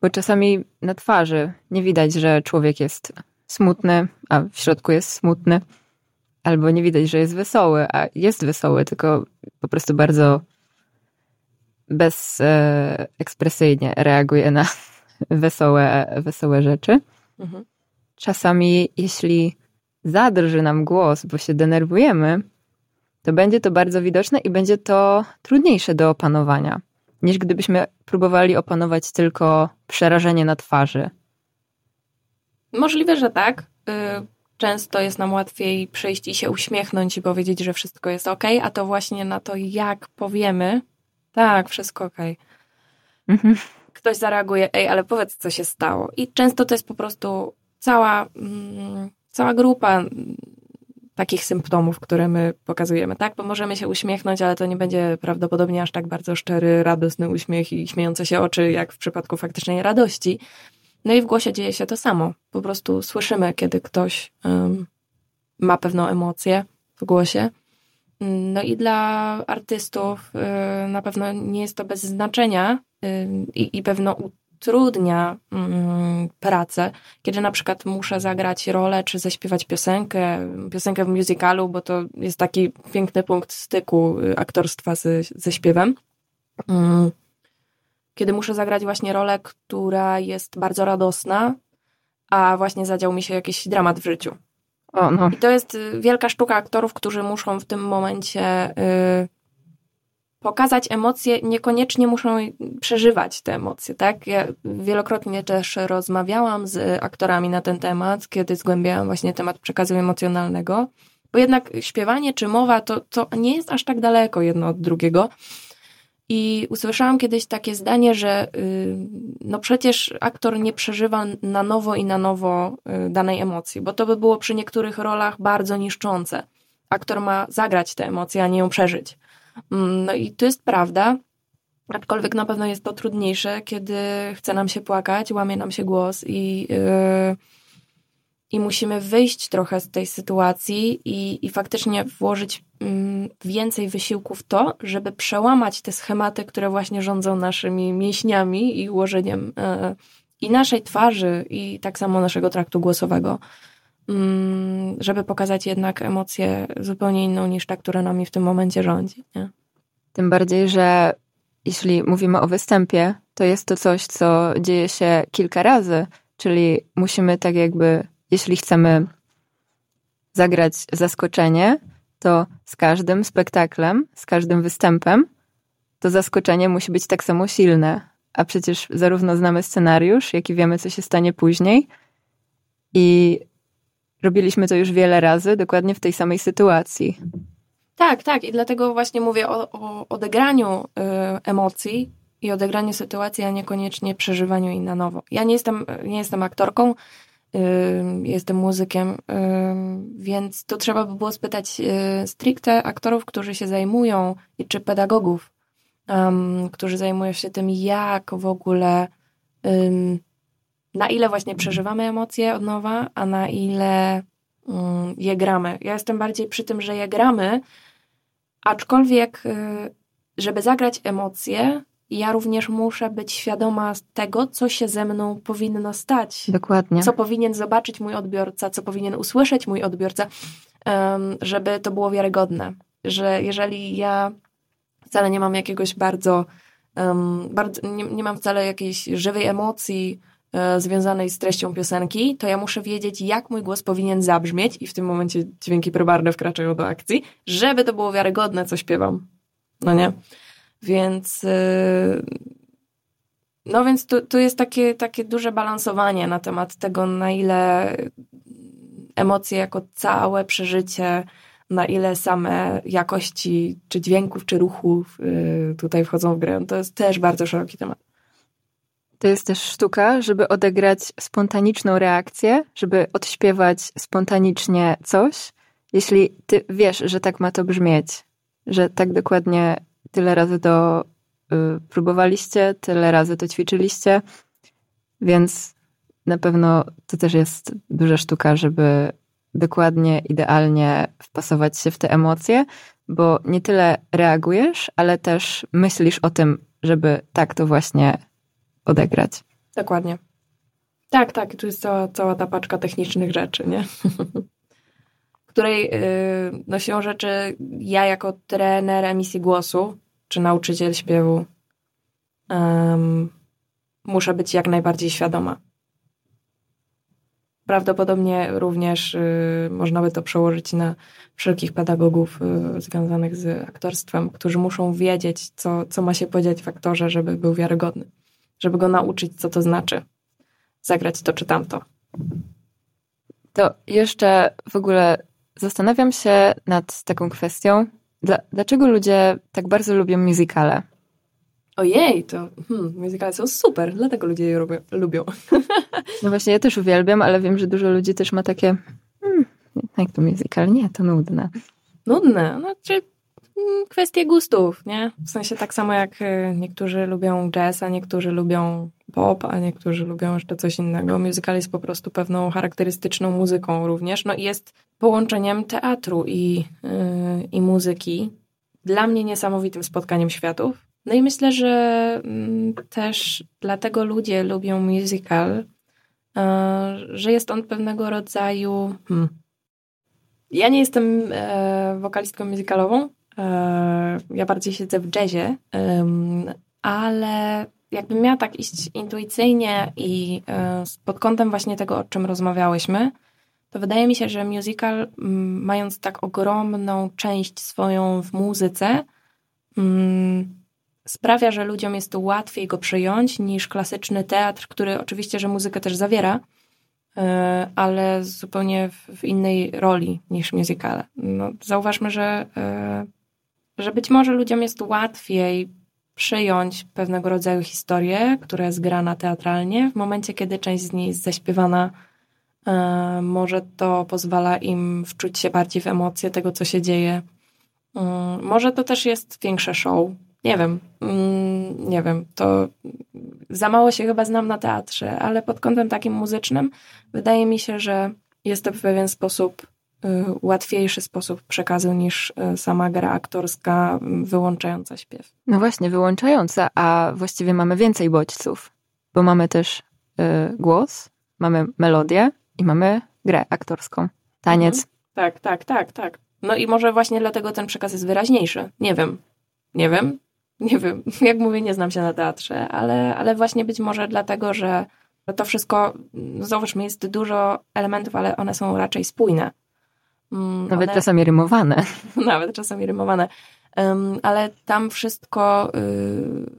[SPEAKER 1] Bo czasami na twarzy nie widać, że człowiek jest smutny, a w środku jest smutny. Albo nie widać, że jest wesoły, a jest wesoły, tylko po prostu bardzo bezekspresyjnie reaguje na wesołe, wesołe rzeczy. Mhm. Czasami, jeśli zadrży nam głos, bo się denerwujemy, to będzie to bardzo widoczne i będzie to trudniejsze do opanowania, niż gdybyśmy próbowali opanować tylko przerażenie na twarzy.
[SPEAKER 2] Możliwe, że tak. Y, często jest nam łatwiej przyjść i się uśmiechnąć i powiedzieć, że wszystko jest ok, a to właśnie na to, jak powiemy, tak, wszystko ok. Mhm. Ktoś zareaguje, ej, ale powiedz, co się stało. I często to jest po prostu cała, mm, cała grupa takich symptomów, które my pokazujemy, tak? Bo możemy się uśmiechnąć, ale to nie będzie prawdopodobnie aż tak bardzo szczery, radosny uśmiech i śmiejące się oczy, jak w przypadku faktycznej radości. No i w głosie dzieje się to samo. Po prostu słyszymy, kiedy ktoś um, ma pewną emocję w głosie. No i dla artystów y, na pewno nie jest to bez znaczenia y, i pewno utrudnia mm, pracę, kiedy na przykład muszę zagrać rolę, czy zaśpiewać piosenkę, piosenkę w musicalu, bo to jest taki piękny punkt styku y, aktorstwa z, ze śpiewem. Mm. Kiedy muszę zagrać właśnie rolę, która jest bardzo radosna, a właśnie zadział mi się jakiś dramat w życiu.
[SPEAKER 1] O, no.
[SPEAKER 2] I to jest y, wielka sztuka aktorów, którzy muszą w tym momencie y, pokazać emocje, niekoniecznie muszą przeżywać te emocje, tak? Ja wielokrotnie też rozmawiałam z aktorami na ten temat, kiedy zgłębiałam właśnie temat przekazu emocjonalnego, bo jednak śpiewanie czy mowa to, to nie jest aż tak daleko jedno od drugiego. I usłyszałam kiedyś takie zdanie, że y, no przecież aktor nie przeżywa na nowo i na nowo y, danej emocji, bo to by było przy niektórych rolach bardzo niszczące. Aktor ma zagrać te emocje, a nie ją przeżyć. Mm, no i to jest prawda, aczkolwiek na pewno jest to trudniejsze, kiedy chce nam się płakać, łamie nam się głos i, yy, i musimy wyjść trochę z tej sytuacji i, i faktycznie włożyć yy, więcej wysiłku w to, żeby przełamać te schematy, które właśnie rządzą naszymi mięśniami i ułożeniem yy, i naszej twarzy, i tak samo naszego traktu głosowego. Mm, żeby pokazać jednak emocję zupełnie inną niż ta, która nami w tym momencie rządzi. Nie?
[SPEAKER 1] Tym bardziej, że jeśli mówimy o występie, to jest to coś, co dzieje się kilka razy, czyli musimy tak jakby, jeśli chcemy zagrać zaskoczenie, to z każdym spektaklem, z każdym występem, to zaskoczenie musi być tak samo silne. A przecież zarówno znamy scenariusz, jak i wiemy, co się stanie później. I robiliśmy to już wiele razy, dokładnie w tej samej sytuacji.
[SPEAKER 2] Tak, tak. I dlatego właśnie mówię o, o odegraniu y, emocji i odegraniu sytuacji, a niekoniecznie przeżywaniu jej na nowo. Ja nie jestem, nie jestem aktorką, y, jestem muzykiem, y, więc tu trzeba by było spytać y, stricte aktorów, którzy się zajmują, czy pedagogów, którzy zajmują się tym, jak w ogóle na ile właśnie przeżywamy emocje od nowa, a na ile mm, je gramy. Ja jestem bardziej przy tym, że je gramy, aczkolwiek, y, żeby zagrać emocje, ja również muszę być świadoma tego, co się ze mną powinno stać.
[SPEAKER 1] Dokładnie.
[SPEAKER 2] Co powinien zobaczyć mój odbiorca, co powinien usłyszeć mój odbiorca, żeby to było wiarygodne. Że jeżeli ja wcale nie mam jakiegoś bardzo, bardzo nie, nie mam wcale jakiejś żywej emocji, związanej z treścią piosenki, to ja muszę wiedzieć, jak mój głos powinien zabrzmieć i w tym momencie dźwięki probarne wkraczają do akcji, żeby to było wiarygodne, co śpiewam. No nie? Więc y, no więc tu, tu jest takie, takie duże balansowanie na temat tego, na ile emocje jako całe przeżycie, na ile same jakości czy dźwięków, czy ruchów y, tutaj wchodzą w grę. To jest też bardzo szeroki temat.
[SPEAKER 1] To jest też sztuka, żeby odegrać spontaniczną reakcję, żeby odśpiewać spontanicznie coś, jeśli ty wiesz, że tak ma to brzmieć, że tak dokładnie tyle razy to y, próbowaliście, tyle razy to ćwiczyliście, więc na pewno to też jest duża sztuka, żeby dokładnie, idealnie wpasować się w te emocje, bo nie tyle reagujesz, ale też myślisz o tym, żeby tak to właśnie odegrać.
[SPEAKER 2] Dokładnie. Tak, tak, tu jest cała, cała ta paczka technicznych rzeczy, nie? której yy, no siłą rzeczy ja jako trener emisji głosu czy nauczyciel śpiewu um, muszę być jak najbardziej świadoma. Prawdopodobnie również y, można by to przełożyć na wszelkich pedagogów y, związanych z aktorstwem, którzy muszą wiedzieć, co, co ma się podziać w aktorze, żeby był wiarygodny, żeby go nauczyć, co to znaczy zagrać to czy tamto.
[SPEAKER 1] To jeszcze w ogóle zastanawiam się nad taką kwestią, dla, dlaczego ludzie tak bardzo lubią muzykale?
[SPEAKER 2] Ojej, to hmm, muzykale są super, dlatego ludzie je lubią. lubią.
[SPEAKER 1] No właśnie, ja też uwielbiam, ale wiem, że dużo ludzi też ma takie hmm, jak to musical? Nie, to nudne.
[SPEAKER 2] Nudne? Znaczy kwestie gustów, nie? W sensie tak samo jak y, niektórzy lubią jazz, a niektórzy lubią pop, a niektórzy lubią jeszcze coś innego. Musical jest po prostu pewną charakterystyczną muzyką również. No i jest połączeniem teatru i, yy, i muzyki. Dla mnie niesamowitym spotkaniem światów. No i myślę, że mm, też dlatego ludzie lubią musical, yy, że jest on pewnego rodzaju. Hmm. Ja nie jestem yy, wokalistką musicalową. E, ja bardziej siedzę w jazzie, ale jakbym miała tak iść intuicyjnie i e, pod kątem właśnie tego, o czym rozmawiałyśmy, to wydaje mi się, że musical, mając tak ogromną część swoją w muzyce, sprawia, że ludziom jest to łatwiej go przyjąć niż klasyczny teatr, który oczywiście, że muzykę też zawiera, e, ale zupełnie w innej roli niż musicale. No, zauważmy, że, że być może ludziom jest łatwiej przyjąć pewnego rodzaju historię, która jest grana teatralnie. W momencie, kiedy część z niej jest zaśpiewana, e, może to pozwala im wczuć się bardziej w emocje tego, co się dzieje. Mm, może to też jest większe show. Nie wiem. Mm, nie wiem. To za mało się chyba znam na teatrze, ale pod kątem takim muzycznym wydaje mi się, że jest to w pewien sposób łatwiejszy sposób przekazu niż y, sama gra aktorska wyłączająca śpiew.
[SPEAKER 1] No właśnie, wyłączająca, a właściwie mamy więcej bodźców, bo mamy też y, głos, mamy melodię i mamy grę aktorską, taniec. Mhm.
[SPEAKER 2] Tak, tak, tak, tak. No i może właśnie dlatego ten przekaz jest wyraźniejszy. Nie wiem. Nie wiem. Nie wiem. Jak mówię, nie znam się na teatrze, ale, ale właśnie być może dlatego, że to wszystko, zauważmy, jest dużo elementów, ale one są raczej spójne.
[SPEAKER 1] Mm, Nawet one, czasami rymowane.
[SPEAKER 2] Nawet czasami rymowane. Um, ale tam wszystko, y,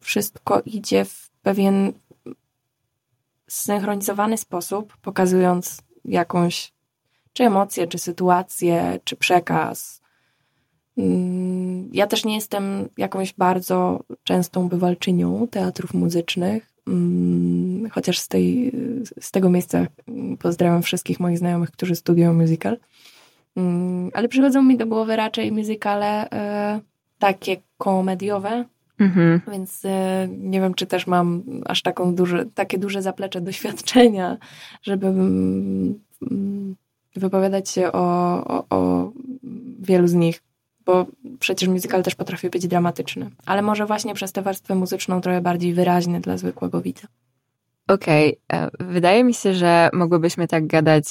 [SPEAKER 2] wszystko idzie w pewien zsynchronizowany sposób, pokazując jakąś czy emocję, czy sytuację, czy przekaz. Um, ja też nie jestem jakąś bardzo częstą bywalczynią teatrów muzycznych, Mm, chociaż z, tej, z tego miejsca pozdrawiam wszystkich moich znajomych, którzy studiują musical. Mm, ale przychodzą mi do głowy raczej musicale e, takie komediowe, Mhm. Więc e, nie wiem, czy też mam aż taką duże, takie duże zaplecze doświadczenia, żeby mm, wypowiadać się o, o, o wielu z nich, bo przecież musical też potrafi być dramatyczny, ale może właśnie przez tę warstwę muzyczną trochę bardziej wyraźny dla zwykłego widza.
[SPEAKER 1] Okej, okay. E, wydaje mi się, że mogłybyśmy tak gadać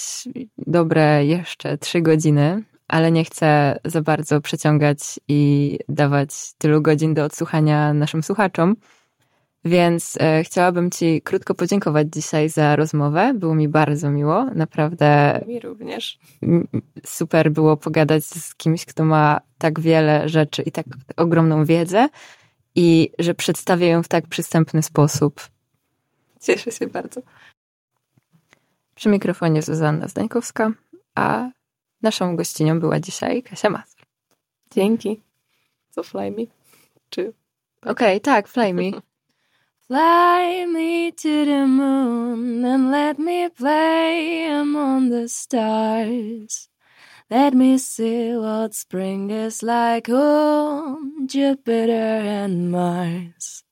[SPEAKER 1] dobre jeszcze trzy godziny, ale nie chcę za bardzo przeciągać i dawać tylu godzin do odsłuchania naszym słuchaczom. Więc e, chciałabym Ci krótko podziękować dzisiaj za rozmowę. Było mi bardzo miło, naprawdę.
[SPEAKER 2] Mi również.
[SPEAKER 1] Super było pogadać z kimś, kto ma tak wiele rzeczy i tak ogromną wiedzę i że przedstawia ją w tak przystępny sposób.
[SPEAKER 2] Cieszę się bardzo.
[SPEAKER 1] Przy mikrofonie Zuzanna Zdańkowska, a naszą gościnią była dzisiaj Kasia Mazur.
[SPEAKER 2] Dzięki. Co fly me? Czy...
[SPEAKER 1] Okej, okay, tak, fly me. Fly me to the moon and let me play among the stars. Let me see what spring is like on Jupiter and Mars.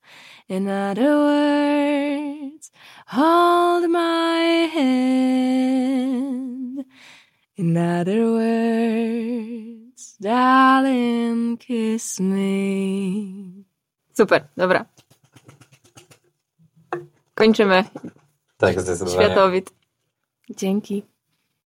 [SPEAKER 1] In other words, hold my hand. In other words, darling, kiss me. Super, dobra. Kończymy.
[SPEAKER 3] Tak, zdecydowanie.
[SPEAKER 1] Światowit.
[SPEAKER 2] Dzięki.